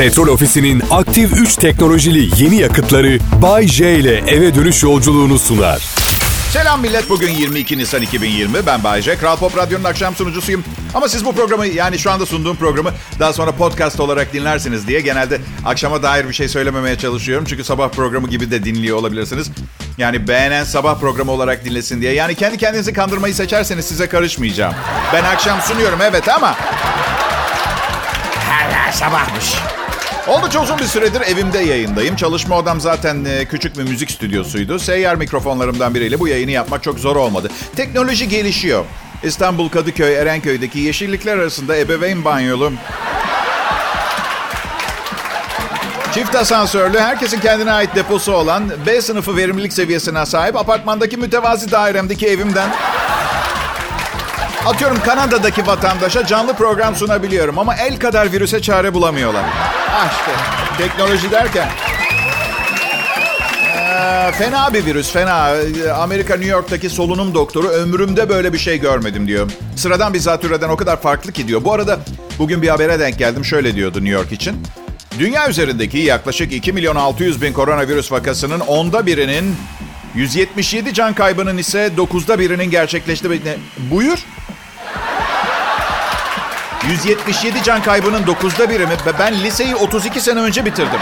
Petrol Ofisi'nin aktif 3 teknolojili yeni yakıtları Bay J ile eve dönüş yolculuğunu sunar. Selam millet. Bugün 22 Nisan 2020. Ben Bayece. Kral Pop Radyo'nun akşam sunucusuyum. Ama siz bu programı yani şu anda sunduğum programı daha sonra podcast olarak dinlersiniz diye genelde akşama dair bir şey söylememeye çalışıyorum. Çünkü sabah programı gibi de dinliyor olabilirsiniz. Yani beğenen sabah programı olarak dinlesin diye. Yani kendi kendinizi kandırmayı seçerseniz size karışmayacağım. Ben akşam sunuyorum evet ama... Hala sabahmış. Oldukça uzun bir süredir evimde yayındayım. Çalışma odam zaten e, küçük bir müzik stüdyosuydu. Seyyar mikrofonlarımdan biriyle bu yayını yapmak çok zor olmadı. Teknoloji gelişiyor. İstanbul Kadıköy Erenköy'deki yeşillikler arasında ebeveyn banyolu. Çift asansörlü, herkesin kendine ait deposu olan, B sınıfı verimlilik seviyesine sahip apartmandaki mütevazi dairemdeki evimden Atıyorum Kanada'daki vatandaşa canlı program sunabiliyorum ama el kadar virüse çare bulamıyorlar. Ah işte teknoloji derken. Ee, fena bir virüs fena. Amerika New York'taki solunum doktoru ömrümde böyle bir şey görmedim diyor. Sıradan bir zatürreden o kadar farklı ki diyor. Bu arada bugün bir habere denk geldim şöyle diyordu New York için. Dünya üzerindeki yaklaşık 2 milyon 600 bin koronavirüs vakasının onda birinin 177 can kaybının ise 9'da birinin gerçekleşti. Buyur. 177 can kaybının 9'da biri mi? Ben liseyi 32 sene önce bitirdim.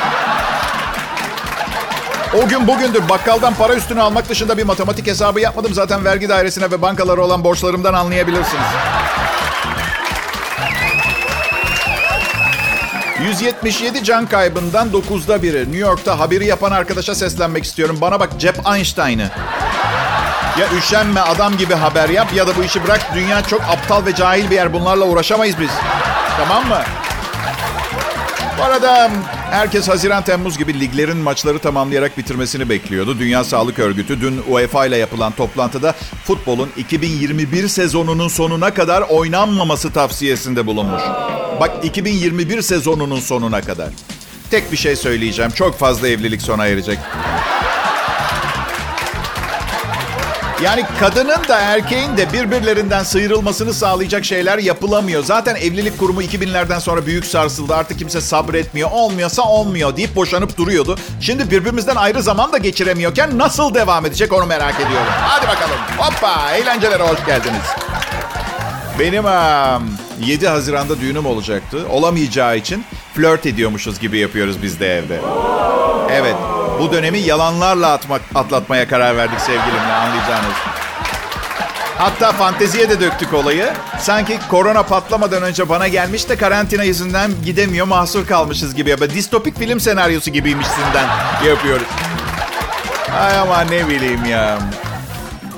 O gün bugündür bakkaldan para üstüne almak dışında bir matematik hesabı yapmadım. Zaten vergi dairesine ve bankalara olan borçlarımdan anlayabilirsiniz. 177 can kaybından 9'da biri. New York'ta haberi yapan arkadaşa seslenmek istiyorum. Bana bak cep Einstein'ı. Ya üşenme adam gibi haber yap ya da bu işi bırak. Dünya çok aptal ve cahil bir yer. Bunlarla uğraşamayız biz. Tamam mı? Bu arada herkes Haziran Temmuz gibi liglerin maçları tamamlayarak bitirmesini bekliyordu. Dünya Sağlık Örgütü dün UEFA ile yapılan toplantıda futbolun 2021 sezonunun sonuna kadar oynanmaması tavsiyesinde bulunmuş. Bak 2021 sezonunun sonuna kadar. Tek bir şey söyleyeceğim. Çok fazla evlilik sona erecek. Yani kadının da erkeğin de birbirlerinden sıyrılmasını sağlayacak şeyler yapılamıyor. Zaten evlilik kurumu 2000'lerden sonra büyük sarsıldı. Artık kimse sabretmiyor. Olmuyorsa olmuyor deyip boşanıp duruyordu. Şimdi birbirimizden ayrı zaman da geçiremiyorken nasıl devam edecek onu merak ediyorum. Hadi bakalım. Hoppa eğlencelere hoş geldiniz. Benim 7 Haziran'da düğünüm olacaktı. Olamayacağı için flört ediyormuşuz gibi yapıyoruz biz de evde. Evet. Bu dönemi yalanlarla atmak, atlatmaya karar verdik sevgilimle anlayacağınız. Hatta fanteziye de döktük olayı. Sanki korona patlamadan önce bana gelmiş de karantina yüzünden gidemiyor, mahsur kalmışız gibi. Ya. Distopik film senaryosu gibiymişsinden yapıyoruz. Ay ama ne bileyim ya.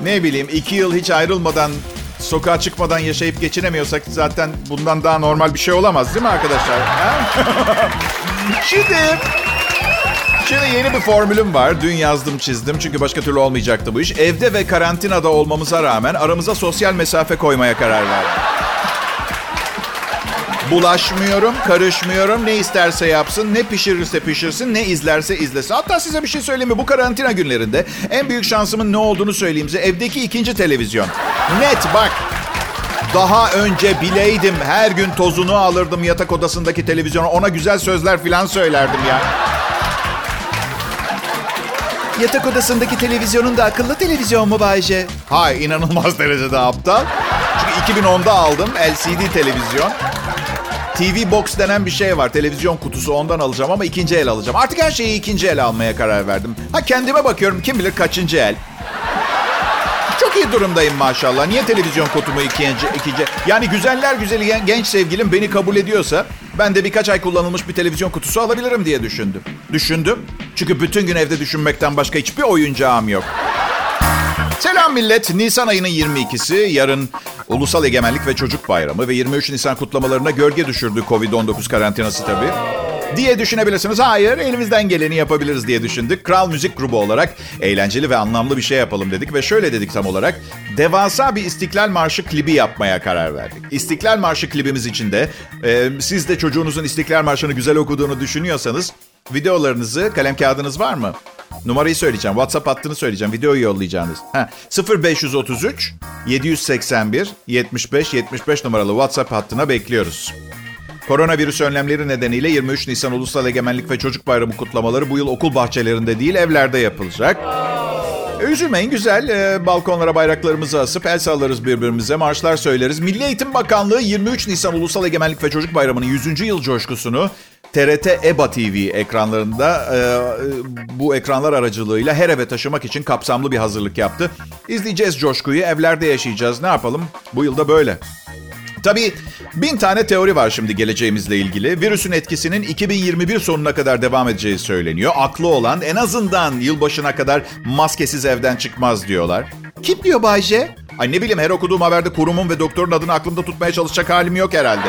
Ne bileyim iki yıl hiç ayrılmadan, sokağa çıkmadan yaşayıp geçinemiyorsak zaten bundan daha normal bir şey olamaz değil mi arkadaşlar? Şimdi Şimdi yeni bir formülüm var. Dün yazdım çizdim çünkü başka türlü olmayacaktı bu iş. Evde ve karantinada olmamıza rağmen aramıza sosyal mesafe koymaya karar verdim. Bulaşmıyorum, karışmıyorum. Ne isterse yapsın, ne pişirirse pişirsin, ne izlerse izlesin. Hatta size bir şey söyleyeyim mi? Bu karantina günlerinde en büyük şansımın ne olduğunu söyleyeyim size. Evdeki ikinci televizyon. Net bak. Daha önce bileydim her gün tozunu alırdım yatak odasındaki televizyona. Ona güzel sözler falan söylerdim ya. Yatak odasındaki televizyonun da akıllı televizyon mu Bayce? Hayır inanılmaz derecede aptal. Çünkü 2010'da aldım LCD televizyon. TV Box denen bir şey var. Televizyon kutusu ondan alacağım ama ikinci el alacağım. Artık her şeyi ikinci el almaya karar verdim. Ha kendime bakıyorum kim bilir kaçıncı el. Çok iyi durumdayım maşallah. Niye televizyon kutumu ikinci, ikinci... Yani güzeller güzeli genç sevgilim beni kabul ediyorsa... Ben de birkaç ay kullanılmış bir televizyon kutusu alabilirim diye düşündüm. Düşündüm. Çünkü bütün gün evde düşünmekten başka hiçbir oyuncağım yok. Selam millet. Nisan ayının 22'si. Yarın Ulusal Egemenlik ve Çocuk Bayramı ve 23 Nisan kutlamalarına gölge düşürdü Covid-19 karantinası tabii diye düşünebilirsiniz. Hayır, elimizden geleni yapabiliriz diye düşündük. Kral Müzik Grubu olarak eğlenceli ve anlamlı bir şey yapalım dedik ve şöyle dedik tam olarak. Devasa bir İstiklal Marşı klibi yapmaya karar verdik. İstiklal Marşı klibimiz içinde e, siz de çocuğunuzun İstiklal Marşı'nı güzel okuduğunu düşünüyorsanız videolarınızı, kalem kağıdınız var mı? Numarayı söyleyeceğim. WhatsApp hattını söyleyeceğim. Videoyu yollayacağınız. Ha, 0533 781 75 75 numaralı WhatsApp hattına bekliyoruz. Koronavirüs önlemleri nedeniyle 23 Nisan Ulusal Egemenlik ve Çocuk Bayramı kutlamaları bu yıl okul bahçelerinde değil evlerde yapılacak. Üzülmeyin güzel. Ee, balkonlara bayraklarımızı asıp el sallarız birbirimize, marşlar söyleriz. Milli Eğitim Bakanlığı 23 Nisan Ulusal Egemenlik ve Çocuk Bayramı'nın 100. yıl coşkusunu TRT EBA TV ekranlarında e, bu ekranlar aracılığıyla her eve taşımak için kapsamlı bir hazırlık yaptı. İzleyeceğiz coşkuyu, evlerde yaşayacağız. Ne yapalım? Bu yılda böyle. Tabii bin tane teori var şimdi geleceğimizle ilgili. Virüsün etkisinin 2021 sonuna kadar devam edeceği söyleniyor. Aklı olan en azından yılbaşına kadar maskesiz evden çıkmaz diyorlar. Kim diyor Bayce? Ay ne bileyim her okuduğum haberde kurumun ve doktorun adını aklımda tutmaya çalışacak halim yok herhalde.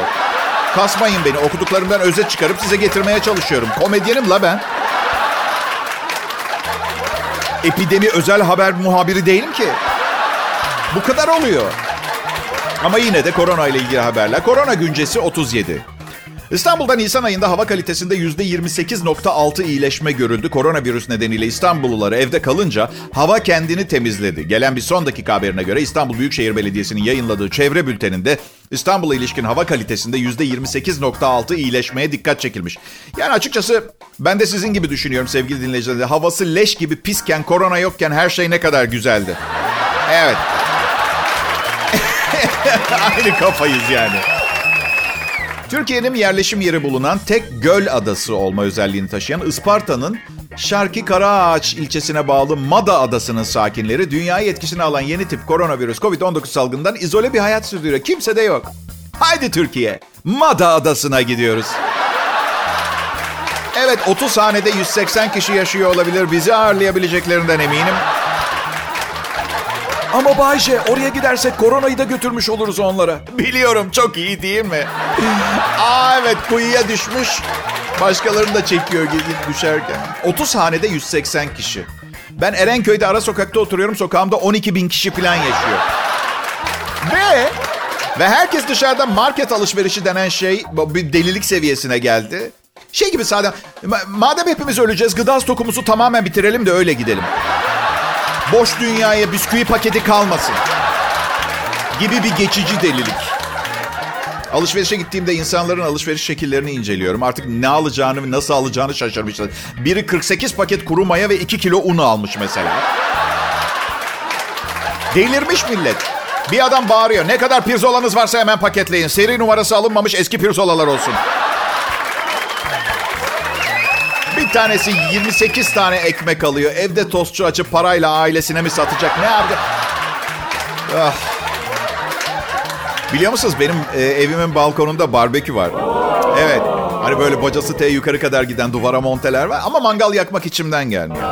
Kasmayın beni. Okuduklarımdan özet çıkarıp size getirmeye çalışıyorum. Komedyenim la ben. Epidemi özel haber muhabiri değilim ki. Bu kadar oluyor. Ama yine de korona ile ilgili haberler. Korona güncesi 37. İstanbul'da Nisan ayında hava kalitesinde %28.6 iyileşme görüldü. Koronavirüs nedeniyle İstanbulluları evde kalınca hava kendini temizledi. Gelen bir son dakika haberine göre İstanbul Büyükşehir Belediyesi'nin yayınladığı çevre bülteninde İstanbul'a ilişkin hava kalitesinde %28.6 iyileşmeye dikkat çekilmiş. Yani açıkçası ben de sizin gibi düşünüyorum sevgili dinleyiciler. Havası leş gibi pisken, korona yokken her şey ne kadar güzeldi. Evet. Aynı kafayız yani. Türkiye'nin yerleşim yeri bulunan tek göl adası olma özelliğini taşıyan Isparta'nın Şarkı Karaağaç ilçesine bağlı Mada Adası'nın sakinleri dünyayı etkisine alan yeni tip koronavirüs COVID-19 salgından izole bir hayat sürdürüyor. Kimse de yok. Haydi Türkiye, Mada Adası'na gidiyoruz. Evet 30 hanede 180 kişi yaşıyor olabilir. Bizi ağırlayabileceklerinden eminim. Ama Bayce oraya gidersek koronayı da götürmüş oluruz onlara. Biliyorum çok iyi değil mi? Aa evet kuyuya düşmüş. Başkalarını da çekiyor gidip düşerken. 30 hanede 180 kişi. Ben Erenköy'de ara sokakta oturuyorum. Sokağımda 12 bin kişi falan yaşıyor. Ve ve herkes dışarıda market alışverişi denen şey bir delilik seviyesine geldi. Şey gibi sadece madem hepimiz öleceğiz gıda stokumuzu tamamen bitirelim de öyle gidelim. Boş dünyaya bisküvi paketi kalmasın. Gibi bir geçici delilik. Alışverişe gittiğimde insanların alışveriş şekillerini inceliyorum. Artık ne alacağını ve nasıl alacağını şaşırmışlar. Biri 48 paket kuru maya ve 2 kilo un almış mesela. Delirmiş millet. Bir adam bağırıyor. Ne kadar pirzolanız varsa hemen paketleyin. Seri numarası alınmamış eski pirzolalar olsun. Tanesi 28 tane ekmek alıyor. Evde tostçu açıp parayla ailesine mi satacak? Ne yapacak? Ah. Biliyor musunuz benim e, evimin balkonunda barbekü var. Evet. Hani böyle bacası T yukarı kadar giden duvara monteler var. Ama mangal yakmak içimden gelmiyor.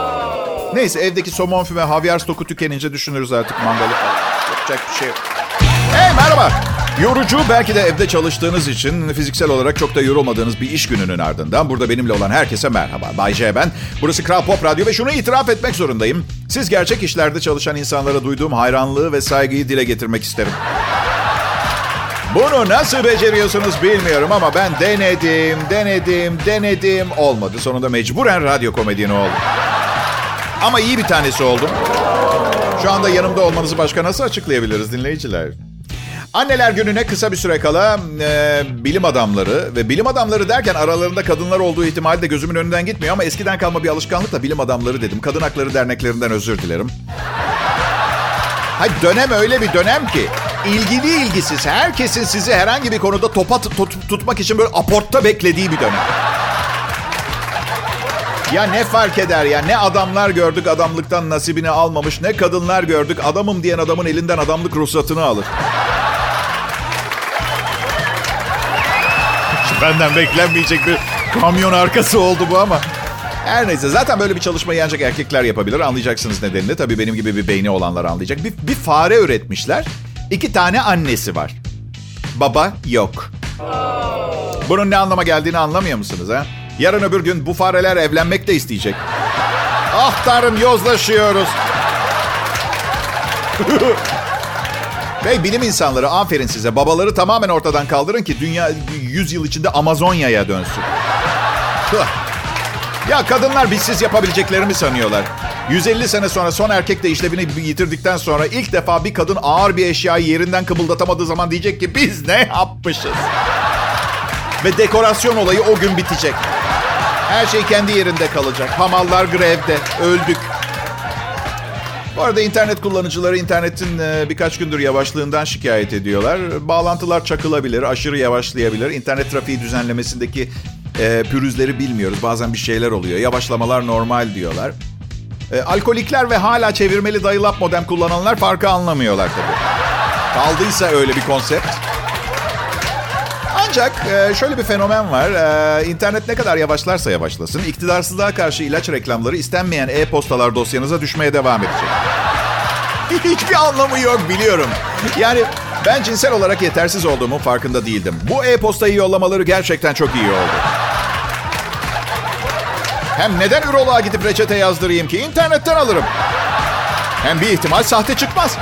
Neyse evdeki somon füme havyar stoku tükenince düşünürüz artık mangalı. Yapacak bir şey yok. Hey merhaba. Yorucu belki de evde çalıştığınız için fiziksel olarak çok da yorulmadığınız bir iş gününün ardından burada benimle olan herkese merhaba. Bay J ben. Burası Kral Pop Radyo ve şunu itiraf etmek zorundayım. Siz gerçek işlerde çalışan insanlara duyduğum hayranlığı ve saygıyı dile getirmek isterim. Bunu nasıl beceriyorsunuz bilmiyorum ama ben denedim, denedim, denedim. Olmadı. Sonunda mecburen radyo komedyeni oldum. Ama iyi bir tanesi oldum. Şu anda yanımda olmanızı başka nasıl açıklayabiliriz dinleyiciler? Anneler gününe kısa bir süre kala e, bilim adamları ve bilim adamları derken aralarında kadınlar olduğu ihtimali de gözümün önünden gitmiyor ama eskiden kalma bir alışkanlıkla bilim adamları dedim. Kadın hakları derneklerinden özür dilerim. Hayır dönem öyle bir dönem ki ilgili ilgisiz herkesin sizi herhangi bir konuda topa tut, tutmak için böyle aportta beklediği bir dönem. Ya ne fark eder ya ne adamlar gördük adamlıktan nasibini almamış ne kadınlar gördük adamım diyen adamın elinden adamlık ruhsatını alır. Benden beklenmeyecek bir kamyon arkası oldu bu ama. Her neyse zaten böyle bir çalışmayı ancak erkekler yapabilir. Anlayacaksınız nedenini. Tabii benim gibi bir beyni olanlar anlayacak. Bir, bir fare üretmişler. İki tane annesi var. Baba yok. Bunun ne anlama geldiğini anlamıyor musunuz ha? Yarın öbür gün bu fareler evlenmek de isteyecek. Ah tanrım yozlaşıyoruz. Bey bilim insanları aferin size. Babaları tamamen ortadan kaldırın ki dünya 100 yıl içinde Amazonya'ya dönsün. ya kadınlar bizsiz yapabileceklerimi sanıyorlar. 150 sene sonra son erkek de işlevini yitirdikten sonra ilk defa bir kadın ağır bir eşyayı yerinden kımıldatamadığı zaman diyecek ki biz ne yapmışız? Ve dekorasyon olayı o gün bitecek. Her şey kendi yerinde kalacak. Hamallar grevde. Öldük. Bu arada internet kullanıcıları internetin e, birkaç gündür yavaşlığından şikayet ediyorlar. Bağlantılar çakılabilir, aşırı yavaşlayabilir. İnternet trafiği düzenlemesindeki e, pürüzleri bilmiyoruz. Bazen bir şeyler oluyor. Yavaşlamalar normal diyorlar. E, alkolikler ve hala çevirmeli dayılap modem kullananlar farkı anlamıyorlar tabii. Kaldıysa öyle bir konsept. Ancak e, şöyle bir fenomen var. E, internet ne kadar yavaşlarsa yavaşlasın, iktidarsızlığa karşı ilaç reklamları istenmeyen e-postalar dosyanıza düşmeye devam edecek. Hiçbir anlamı yok biliyorum. Yani ben cinsel olarak yetersiz olduğumun farkında değildim. Bu e-postayı yollamaları gerçekten çok iyi oldu. Hem neden üroloğa gidip reçete yazdırayım ki? İnternetten alırım. Hem bir ihtimal sahte çıkmaz.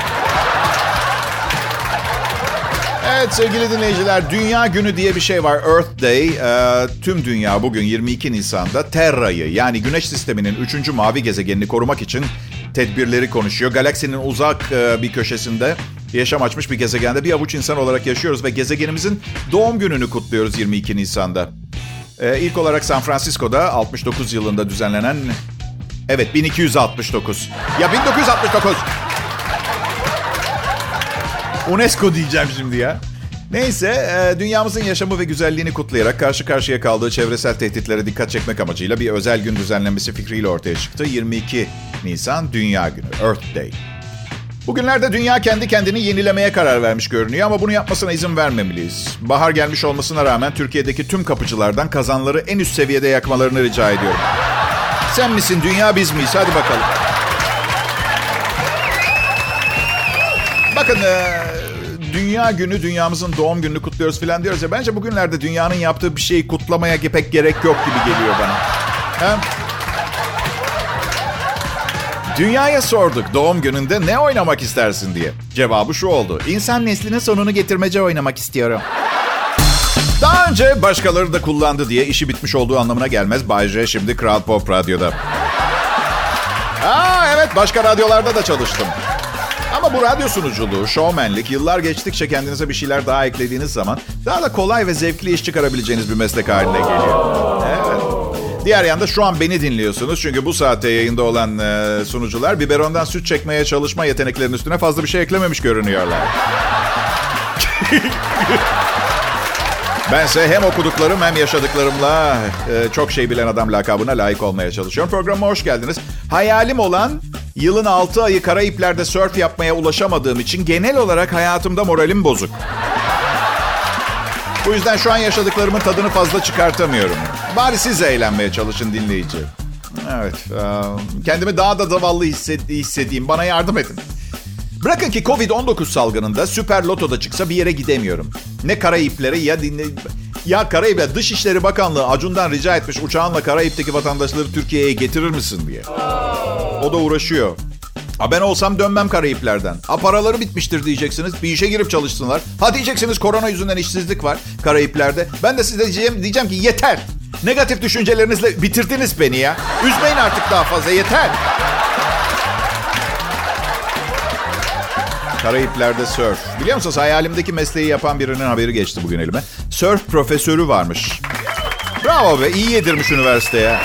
Evet sevgili dinleyiciler, Dünya Günü diye bir şey var. Earth Day. Ee, tüm dünya bugün 22 Nisan'da Terra'yı yani Güneş sisteminin 3. mavi gezegenini korumak için tedbirleri konuşuyor. Galaksinin uzak e, bir köşesinde yaşam açmış bir gezegende bir avuç insan olarak yaşıyoruz ve gezegenimizin doğum gününü kutluyoruz 22 Nisan'da. Ee, ilk olarak San Francisco'da 69 yılında düzenlenen... Evet 1269. Ya 1969. UNESCO diyeceğim şimdi ya. Neyse, e, dünyamızın yaşamı ve güzelliğini kutlayarak karşı karşıya kaldığı çevresel tehditlere dikkat çekmek amacıyla bir özel gün düzenlenmesi fikriyle ortaya çıktı. 22 Nisan Dünya Günü, Earth Day. Bugünlerde dünya kendi kendini yenilemeye karar vermiş görünüyor ama bunu yapmasına izin vermemeliyiz. Bahar gelmiş olmasına rağmen Türkiye'deki tüm kapıcılardan kazanları en üst seviyede yakmalarını rica ediyorum. Sen misin dünya biz miyiz? Hadi bakalım. Bakın e, Dünya Günü, dünyamızın doğum gününü kutluyoruz falan diyoruz ya. Bence bugünlerde dünyanın yaptığı bir şeyi kutlamaya pek gerek yok gibi geliyor bana. Hem Dünyaya sorduk doğum gününde ne oynamak istersin diye. Cevabı şu oldu. İnsan neslinin sonunu getirmece oynamak istiyorum. Daha önce başkaları da kullandı diye işi bitmiş olduğu anlamına gelmez. Bay J şimdi Kral Pop Radyo'da. Aa evet başka radyolarda da çalıştım. Ama bu radyo sunuculuğu, şovmenlik yıllar geçtikçe kendinize bir şeyler daha eklediğiniz zaman daha da kolay ve zevkli iş çıkarabileceğiniz bir meslek haline geliyor. Evet. Diğer yanda şu an beni dinliyorsunuz. Çünkü bu saatte yayında olan e, sunucular biberondan süt çekmeye çalışma yeteneklerinin üstüne fazla bir şey eklememiş görünüyorlar. Bense hem okuduklarım hem yaşadıklarımla e, çok şey bilen adam lakabına layık olmaya çalışıyorum. Programa hoş geldiniz. Hayalim olan yılın 6 ayı Karayipler'de surf yapmaya ulaşamadığım için genel olarak hayatımda moralim bozuk. Bu yüzden şu an yaşadıklarımın tadını fazla çıkartamıyorum. Bari siz eğlenmeye çalışın dinleyici. Evet, kendimi daha da zavallı hissedeyim. Bana yardım edin. Bırakın ki Covid-19 salgınında Süper Loto'da çıksa bir yere gidemiyorum. Ne Karayiplere ya dinle... Ya Karayip'e Dışişleri Bakanlığı Acun'dan rica etmiş uçağınla Karayip'teki vatandaşları Türkiye'ye getirir misin diye. O da uğraşıyor. Ha ben olsam dönmem Karayipler'den. Ha paraları bitmiştir diyeceksiniz. Bir işe girip çalışsınlar. Ha diyeceksiniz korona yüzünden işsizlik var Karayipler'de. Ben de size diyeceğim, diyeceğim ki yeter. Negatif düşüncelerinizle bitirdiniz beni ya. Üzmeyin artık daha fazla yeter. Karayipler'de surf. Biliyor musunuz hayalimdeki mesleği yapan birinin haberi geçti bugün elime. Surf profesörü varmış. Bravo be iyi yedirmiş üniversiteye.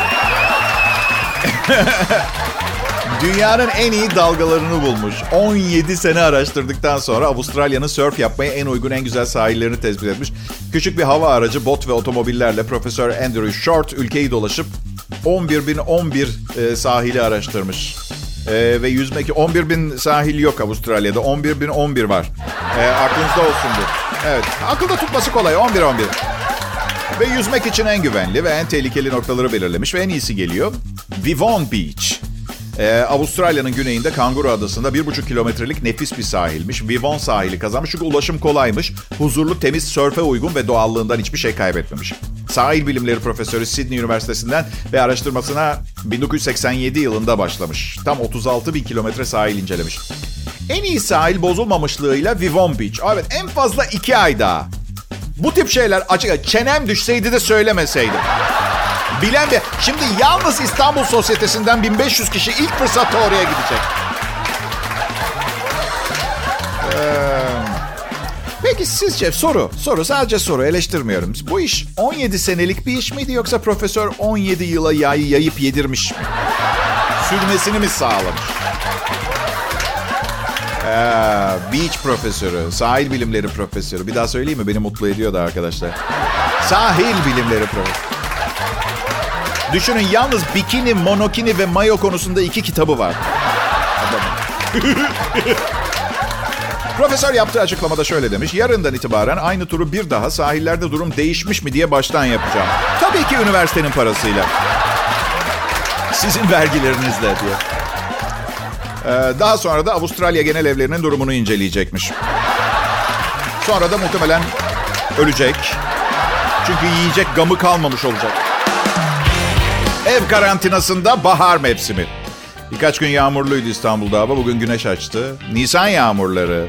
Dünyanın en iyi dalgalarını bulmuş. 17 sene araştırdıktan sonra Avustralya'nın surf yapmaya en uygun en güzel sahillerini tespit etmiş. Küçük bir hava aracı, bot ve otomobillerle Profesör Andrew Short ülkeyi dolaşıp 11.011 e, sahili araştırmış. Ee, ve yüzmek 11 bin sahil yok Avustralya'da. 11 bin 11 var. Ee, aklınızda olsun bu. Evet. Akılda tutması kolay. 11 11. Ve yüzmek için en güvenli ve en tehlikeli noktaları belirlemiş ve en iyisi geliyor. Vivon Beach. Ee, Avustralya'nın güneyinde Kanguru Adası'nda bir buçuk kilometrelik nefis bir sahilmiş. Vivon sahili kazanmış çünkü ulaşım kolaymış. Huzurlu, temiz, sörfe uygun ve doğallığından hiçbir şey kaybetmemiş. Sahil Bilimleri Profesörü Sydney Üniversitesi'nden ve araştırmasına 1987 yılında başlamış. Tam 36 bin kilometre sahil incelemiş. En iyi sahil bozulmamışlığıyla Vivon Beach. Evet en fazla iki ay daha. Bu tip şeyler açık çenem düşseydi de söylemeseydim. Bilen bir... Şimdi yalnız İstanbul Sosyetesi'nden 1500 kişi ilk fırsatta oraya gidecek. Peki sizce soru, soru sadece soru eleştirmiyorum. Bu iş 17 senelik bir iş miydi yoksa profesör 17 yıla yayı yayıp yedirmiş mi? Sürmesini mi sağlamış? Ee, beach profesörü, sahil bilimleri profesörü. Bir daha söyleyeyim mi? Beni mutlu ediyordu arkadaşlar. Sahil bilimleri profesörü. Düşünün yalnız bikini, monokini ve mayo konusunda iki kitabı var. Profesör yaptığı açıklamada şöyle demiş. Yarından itibaren aynı turu bir daha sahillerde durum değişmiş mi diye baştan yapacağım. Tabii ki üniversitenin parasıyla. Sizin vergilerinizle diye. Ee, daha sonra da Avustralya genel evlerinin durumunu inceleyecekmiş. Sonra da muhtemelen ölecek. Çünkü yiyecek gamı kalmamış olacak. Ev karantinasında bahar mevsimi. Birkaç gün yağmurluydu İstanbul'da hava. Bugün güneş açtı. Nisan yağmurları.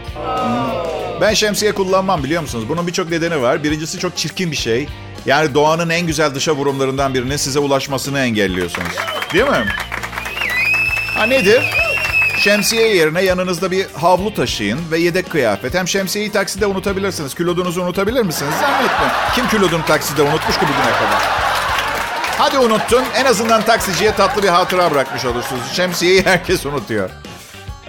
Ben şemsiye kullanmam biliyor musunuz? Bunun birçok nedeni var. Birincisi çok çirkin bir şey. Yani doğanın en güzel dışa vurumlarından birinin size ulaşmasını engelliyorsunuz. Değil mi? Ha nedir? Şemsiye yerine yanınızda bir havlu taşıyın ve yedek kıyafet. Hem şemsiyeyi takside unutabilirsiniz. Külodunuzu unutabilir misiniz? Zannetme. Kim kilodunu takside unutmuş ki bugüne kadar? Hadi unuttun. En azından taksiciye tatlı bir hatıra bırakmış olursunuz. Şemsiyeyi herkes unutuyor.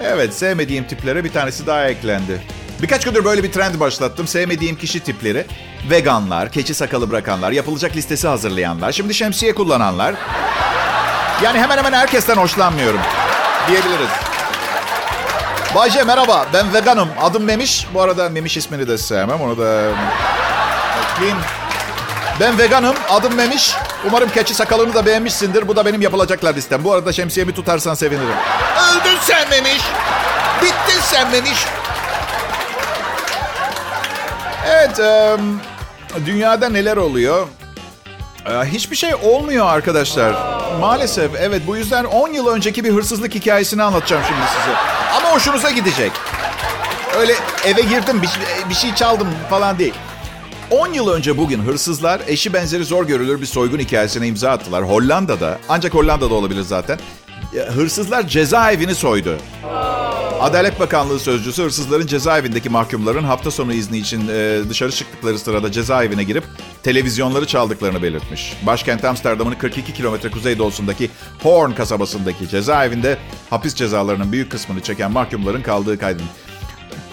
Evet, sevmediğim tiplere bir tanesi daha eklendi. Birkaç gündür böyle bir trend başlattım. Sevmediğim kişi tipleri. Veganlar, keçi sakalı bırakanlar, yapılacak listesi hazırlayanlar, şimdi şemsiye kullananlar. Yani hemen hemen herkesten hoşlanmıyorum diyebiliriz. Bayce merhaba, ben veganım. Adım Memiş. Bu arada Memiş ismini de sevmem. Onu da ekleyeyim. Ben veganım, adım Memiş. Umarım keçi sakalını da beğenmişsindir. Bu da benim yapılacaklar listem. Bu arada şemsiyemi tutarsan sevinirim. Öldün sen Memiş. Bittin sen Memiş. Evet, e, dünyada neler oluyor? E, hiçbir şey olmuyor arkadaşlar. Maalesef, evet. Bu yüzden 10 yıl önceki bir hırsızlık hikayesini anlatacağım şimdi size. Ama hoşunuza gidecek. Öyle eve girdim, bir, bir şey çaldım falan değil. 10 yıl önce bugün hırsızlar eşi benzeri zor görülür bir soygun hikayesine imza attılar. Hollanda'da, ancak Hollanda'da olabilir zaten. Hırsızlar cezaevini soydu. Adalet Bakanlığı sözcüsü hırsızların cezaevindeki mahkumların hafta sonu izni için dışarı çıktıkları sırada cezaevine girip televizyonları çaldıklarını belirtmiş. Başkent Amsterdam'ın 42 kilometre kuzeydoğusundaki Horn kasabasındaki cezaevinde hapis cezalarının büyük kısmını çeken mahkumların kaldığı kaydedilmiş.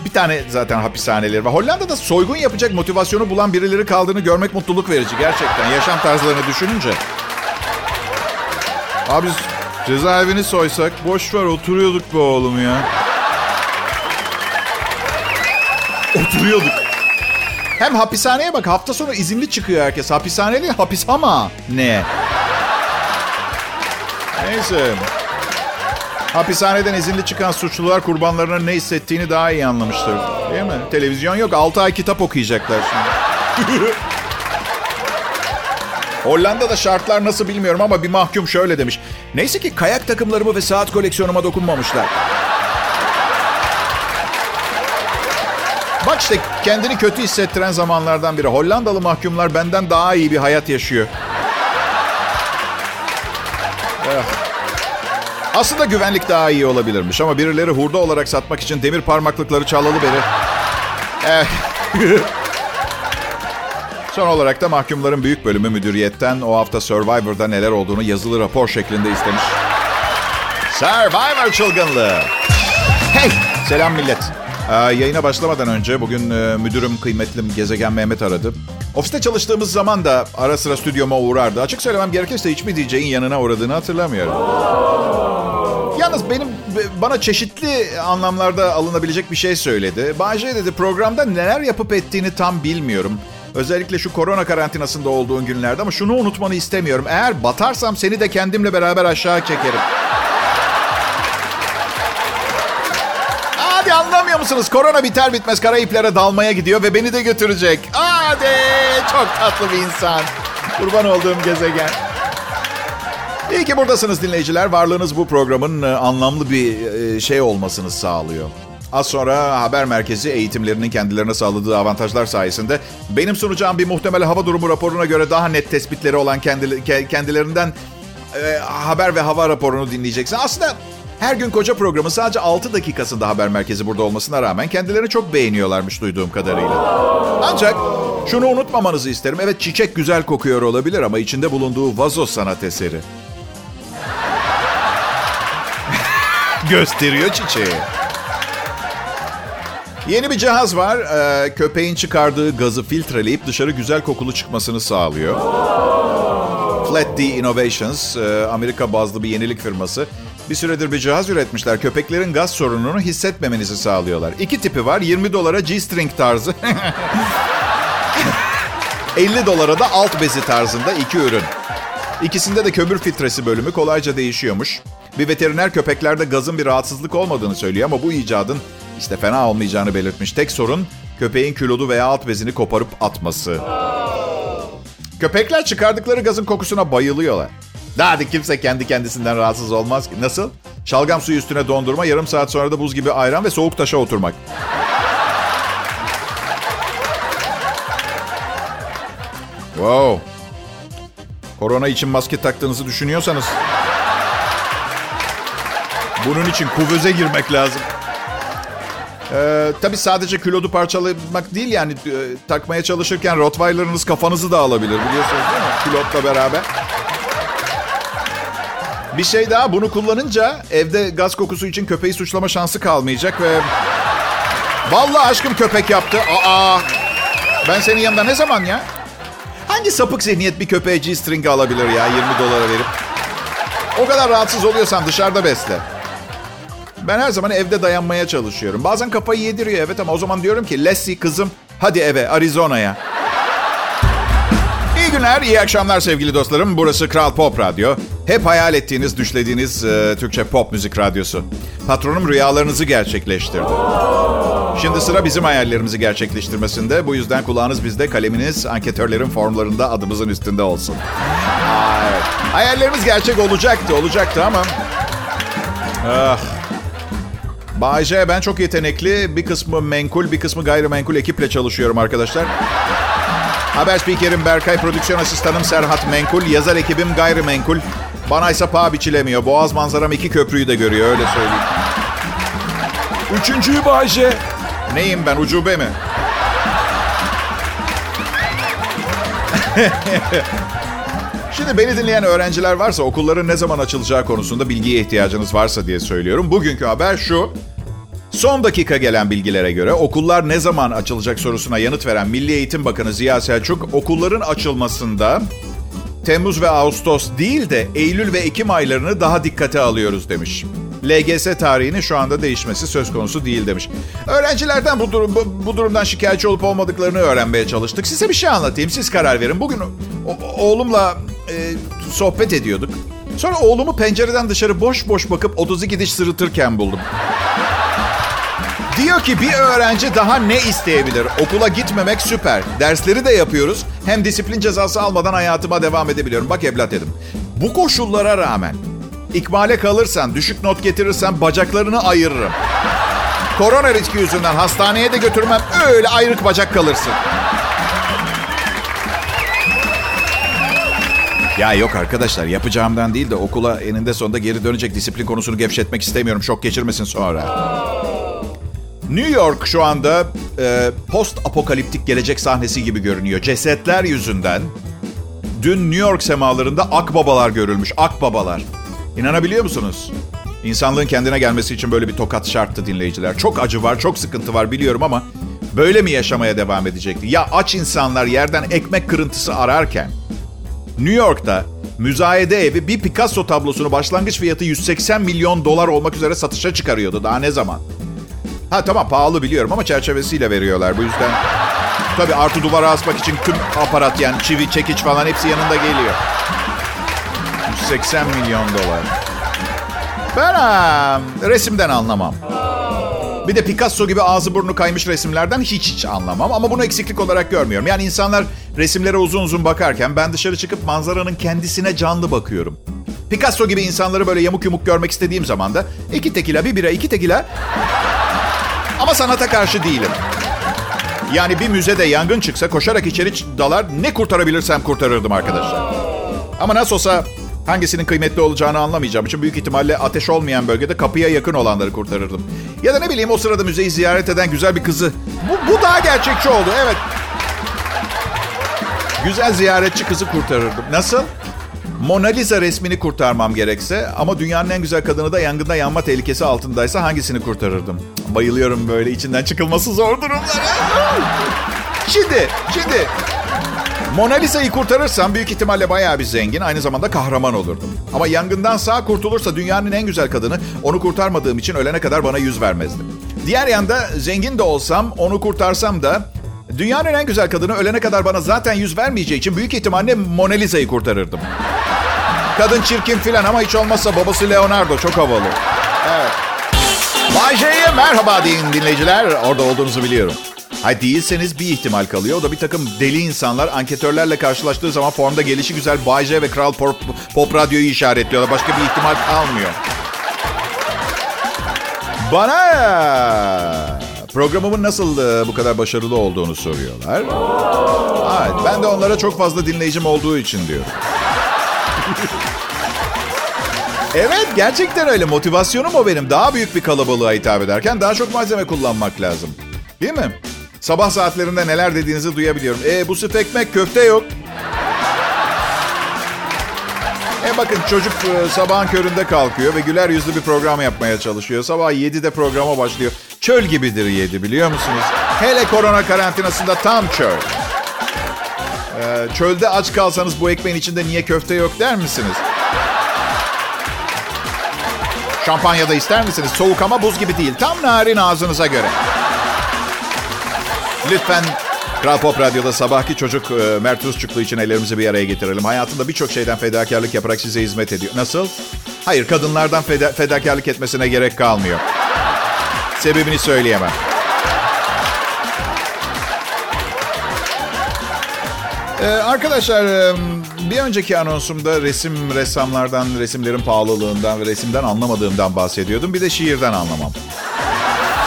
Bir tane zaten hapishaneleri var. Hollanda'da soygun yapacak motivasyonu bulan birileri kaldığını görmek mutluluk verici gerçekten. Yaşam tarzlarını düşününce. Abi cezaevini soysak boş ver oturuyorduk be oğlum ya. Oturuyorduk. Hem hapishaneye bak hafta sonu izinli çıkıyor herkes. Hapishaneli hapis ama ne? Neyse. Hapishaneden izinli çıkan suçlular kurbanlarının ne hissettiğini daha iyi anlamıştır. Değil mi? Televizyon yok. 6 ay kitap okuyacaklar şimdi. Hollanda'da şartlar nasıl bilmiyorum ama bir mahkum şöyle demiş. Neyse ki kayak takımlarımı ve saat koleksiyonuma dokunmamışlar. Bak işte kendini kötü hissettiren zamanlardan biri. Hollandalı mahkumlar benden daha iyi bir hayat yaşıyor. Eh. Aslında güvenlik daha iyi olabilirmiş ama birileri hurda olarak satmak için demir parmaklıkları çalalı beri. Eh. Son olarak da mahkumların büyük bölümü müdüriyetten o hafta Survivor'da neler olduğunu yazılı rapor şeklinde istemiş. Survivor çılgınlığı. Hey! Selam millet. Ee, yayına başlamadan önce bugün e, müdürüm kıymetlim Gezegen Mehmet aradı. Ofiste çalıştığımız zaman da ara sıra stüdyoma uğrardı. Açık söylemem gerekirse hiçbir DJ'in yanına uğradığını hatırlamıyorum. Yalnız benim bana çeşitli anlamlarda alınabilecek bir şey söyledi. Bahçe dedi programda neler yapıp ettiğini tam bilmiyorum. Özellikle şu korona karantinasında olduğun günlerde ama şunu unutmanı istemiyorum. Eğer batarsam seni de kendimle beraber aşağı çekerim. Musunuz? Korona biter bitmez Karayiplere dalmaya gidiyor ve beni de götürecek. Hadi çok tatlı bir insan. Kurban olduğum gezegen. İyi ki buradasınız dinleyiciler. Varlığınız bu programın anlamlı bir şey olmasını sağlıyor. Az sonra haber merkezi eğitimlerinin kendilerine sağladığı avantajlar sayesinde benim sunacağım bir muhtemel hava durumu raporuna göre daha net tespitleri olan kendilerinden e, haber ve hava raporunu dinleyeceksin. Aslında Her gün koca programı sadece 6 dakikasında haber merkezi burada olmasına rağmen kendilerini çok beğeniyorlarmış duyduğum kadarıyla. Ancak şunu unutmamanızı isterim. Evet çiçek güzel kokuyor olabilir ama içinde bulunduğu vazo sanat eseri. Gösteriyor çiçeği. Yeni bir cihaz var. Ee, köpeğin çıkardığı gazı filtreleyip dışarı güzel kokulu çıkmasını sağlıyor. Flat D Innovations, e, Amerika bazlı bir yenilik firması. Bir süredir bir cihaz üretmişler. Köpeklerin gaz sorununu hissetmemenizi sağlıyorlar. İki tipi var. 20 dolara G-string tarzı. 50 dolara da alt bezi tarzında iki ürün. İkisinde de kömür filtresi bölümü kolayca değişiyormuş. Bir veteriner köpeklerde gazın bir rahatsızlık olmadığını söylüyor ama bu icadın işte fena olmayacağını belirtmiş. Tek sorun köpeğin kilodu veya alt bezini koparıp atması. Köpekler çıkardıkları gazın kokusuna bayılıyorlar. Daha da kimse kendi kendisinden rahatsız olmaz ki. Nasıl? Şalgam suyu üstüne dondurma, yarım saat sonra da buz gibi ayran ve soğuk taşa oturmak. Wow. Korona için maske taktığınızı düşünüyorsanız... Bunun için kuvöze girmek lazım. Ee, tabii sadece kilodu parçalamak değil yani e, takmaya çalışırken Rottweiler'ınız kafanızı da alabilir biliyorsunuz değil mi? Pilotla beraber. Bir şey daha bunu kullanınca evde gaz kokusu için köpeği suçlama şansı kalmayacak ve... Vallahi aşkım köpek yaptı. Aa, ben senin yanında ne zaman ya? Hangi sapık zihniyet bir köpeğe G-string alabilir ya 20 dolara verip? O kadar rahatsız oluyorsan dışarıda besle. Ben her zaman evde dayanmaya çalışıyorum. Bazen kafayı yediriyor evet ama o zaman diyorum ki Leslie kızım hadi eve Arizona'ya. Günler, iyi akşamlar sevgili dostlarım. Burası Kral Pop Radyo. Hep hayal ettiğiniz, düşlediğiniz e, Türkçe pop müzik radyosu. Patronum rüyalarınızı gerçekleştirdi. Şimdi sıra bizim hayallerimizi gerçekleştirmesinde. Bu yüzden kulağınız bizde, kaleminiz anketörlerin formlarında adımızın üstünde olsun. Ay, hayallerimiz gerçek olacaktı, olacaktı ama... Ah, Bayce ben çok yetenekli. Bir kısmı menkul, bir kısmı gayrimenkul ekiple çalışıyorum arkadaşlar. Haber spikerim Berkay, prodüksiyon asistanım Serhat Menkul, yazar ekibim gayrimenkul. Bana ise paha biçilemiyor. Boğaz manzaram iki köprüyü de görüyor öyle söyleyeyim. Üçüncüyü Bayce. Neyim ben ucube mi? Şimdi beni dinleyen öğrenciler varsa okulların ne zaman açılacağı konusunda bilgiye ihtiyacınız varsa diye söylüyorum. Bugünkü haber şu. Son dakika gelen bilgilere göre okullar ne zaman açılacak sorusuna yanıt veren Milli Eğitim Bakanı Ziya Selçuk okulların açılmasında Temmuz ve Ağustos değil de Eylül ve Ekim aylarını daha dikkate alıyoruz demiş. LGS tarihini şu anda değişmesi söz konusu değil demiş. Öğrencilerden bu, durum, bu, bu durumdan şikayetçi olup olmadıklarını öğrenmeye çalıştık. Size bir şey anlatayım, siz karar verin. Bugün o, oğlumla e, sohbet ediyorduk. Sonra oğlumu pencereden dışarı boş boş bakıp 32 diş sırıtırken buldum. Diyor ki bir öğrenci daha ne isteyebilir? Okula gitmemek süper. Dersleri de yapıyoruz. Hem disiplin cezası almadan hayatıma devam edebiliyorum. Bak evlat dedim. Bu koşullara rağmen ikmale kalırsan, düşük not getirirsen bacaklarını ayırırım. Korona riski yüzünden hastaneye de götürmem. Öyle ayrık bacak kalırsın. Ya yok arkadaşlar yapacağımdan değil de okula eninde sonunda geri dönecek disiplin konusunu gevşetmek istemiyorum. Şok geçirmesin sonra. New York şu anda e, post apokaliptik gelecek sahnesi gibi görünüyor. Cesetler yüzünden dün New York semalarında akbabalar görülmüş. Akbabalar. İnanabiliyor musunuz? İnsanlığın kendine gelmesi için böyle bir tokat şarttı dinleyiciler. Çok acı var, çok sıkıntı var biliyorum ama böyle mi yaşamaya devam edecekti? Ya aç insanlar yerden ekmek kırıntısı ararken New York'ta müzayede evi bir Picasso tablosunu başlangıç fiyatı 180 milyon dolar olmak üzere satışa çıkarıyordu. Daha ne zaman? Ha tamam pahalı biliyorum ama çerçevesiyle veriyorlar. Bu yüzden tabii artı duvara asmak için tüm aparat yani çivi, çekiç falan hepsi yanında geliyor. 180 milyon dolar. Ben resimden anlamam. Bir de Picasso gibi ağzı burnu kaymış resimlerden hiç hiç anlamam. Ama bunu eksiklik olarak görmüyorum. Yani insanlar resimlere uzun uzun bakarken ben dışarı çıkıp manzaranın kendisine canlı bakıyorum. Picasso gibi insanları böyle yamuk yumuk görmek istediğim zaman da iki tekila, bir bira, iki tekila ama sanata karşı değilim. Yani bir müzede yangın çıksa koşarak içeri dalar ne kurtarabilirsem kurtarırdım arkadaşlar. Ama nasıl olsa Hangisinin kıymetli olacağını anlamayacağım için büyük ihtimalle ateş olmayan bölgede kapıya yakın olanları kurtarırdım. Ya da ne bileyim o sırada müzeyi ziyaret eden güzel bir kızı. Bu, bu daha gerçekçi oldu evet. Güzel ziyaretçi kızı kurtarırdım. Nasıl? Mona Lisa resmini kurtarmam gerekse ama dünyanın en güzel kadını da yangında yanma tehlikesi altındaysa hangisini kurtarırdım? Bayılıyorum böyle içinden çıkılması zor durumlara. Şimdi, şimdi Mona Lisa'yı kurtarırsam büyük ihtimalle bayağı bir zengin, aynı zamanda kahraman olurdum. Ama yangından sağ kurtulursa dünyanın en güzel kadını onu kurtarmadığım için ölene kadar bana yüz vermezdi. Diğer yanda zengin de olsam, onu kurtarsam da dünyanın en güzel kadını ölene kadar bana zaten yüz vermeyeceği için büyük ihtimalle Mona Lisa'yı kurtarırdım. Kadın çirkin filan ama hiç olmazsa babası Leonardo çok havalı. Evet. Bay merhaba deyin dinleyiciler. Orada olduğunuzu biliyorum. Hayır değilseniz bir ihtimal kalıyor. O da bir takım deli insanlar anketörlerle karşılaştığı zaman formda gelişi güzel Bay J ve Kral Pop, Pop Radyo'yu işaretliyorlar. Başka bir ihtimal kalmıyor. Bana programımın nasıl e, bu kadar başarılı olduğunu soruyorlar. Evet, ben de onlara çok fazla dinleyicim olduğu için diyorum. Evet gerçekten öyle. Motivasyonum o benim. Daha büyük bir kalabalığa hitap ederken daha çok malzeme kullanmak lazım. Değil mi? Sabah saatlerinde neler dediğinizi duyabiliyorum. E bu sıf ekmek köfte yok. E bakın çocuk e, sabahın köründe kalkıyor ve güler yüzlü bir program yapmaya çalışıyor. Sabah 7'de programa başlıyor. Çöl gibidir 7 biliyor musunuz? Hele korona karantinasında tam çöl. Ee, çölde aç kalsanız bu ekmeğin içinde niye köfte yok der misiniz? Şampanya da ister misiniz? Soğuk ama buz gibi değil. Tam narin ağzınıza göre. Lütfen Kral Pop Radyo'da sabahki çocuk e, Mert Rusçuklu için ellerimizi bir araya getirelim. Hayatında birçok şeyden fedakarlık yaparak size hizmet ediyor. Nasıl? Hayır, kadınlardan feda- fedakarlık etmesine gerek kalmıyor. Sebebini söyleyemem. Ee, arkadaşlar bir önceki anonsumda resim ressamlardan, resimlerin pahalılığından ve resimden anlamadığımdan bahsediyordum. Bir de şiirden anlamam.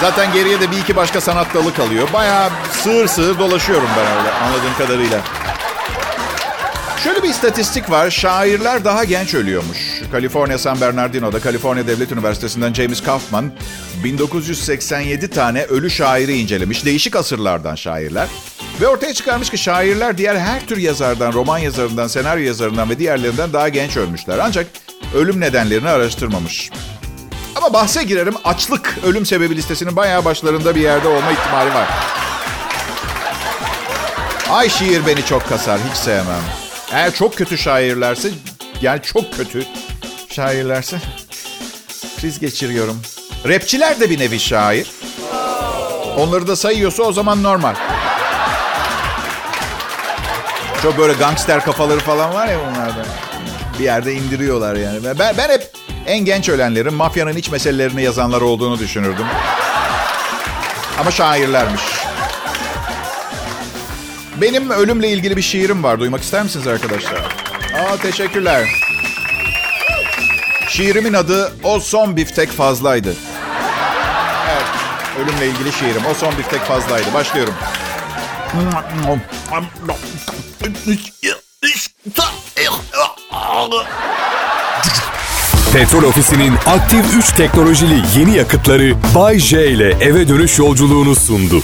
Zaten geriye de bir iki başka sanat dalı kalıyor. Bayağı sığır sığır dolaşıyorum ben öyle anladığım kadarıyla. Şöyle bir istatistik var. Şairler daha genç ölüyormuş. Kaliforniya San Bernardino'da Kaliforniya Devlet Üniversitesi'nden James Kaufman 1987 tane ölü şairi incelemiş. Değişik asırlardan şairler. Ve ortaya çıkarmış ki şairler diğer her tür yazardan, roman yazarından, senaryo yazarından ve diğerlerinden daha genç ölmüşler. Ancak ölüm nedenlerini araştırmamış. Ama bahse girerim açlık ölüm sebebi listesinin bayağı başlarında bir yerde olma ihtimali var. Ay şiir beni çok kasar hiç sevmem. Eğer çok kötü şairlerse yani çok kötü şairlerse kriz geçiriyorum. Rapçiler de bir nevi şair. Onları da sayıyorsa o zaman normal. Çok böyle gangster kafaları falan var ya bunlarda. Bir yerde indiriyorlar yani. Ben, ben hep en genç ölenlerin mafyanın iç meselelerini yazanlar olduğunu düşünürdüm. Ama şairlermiş. Benim ölümle ilgili bir şiirim var. Duymak ister misiniz arkadaşlar? Aa teşekkürler. Şiirimin adı O Son Biftek Fazlaydı. Ölümle ilgili şiirim. O son biftek fazlaydı. Başlıyorum. Petrol Ofisi'nin aktif 3 teknolojili yeni yakıtları Bay J ile eve dönüş yolculuğunu sundu.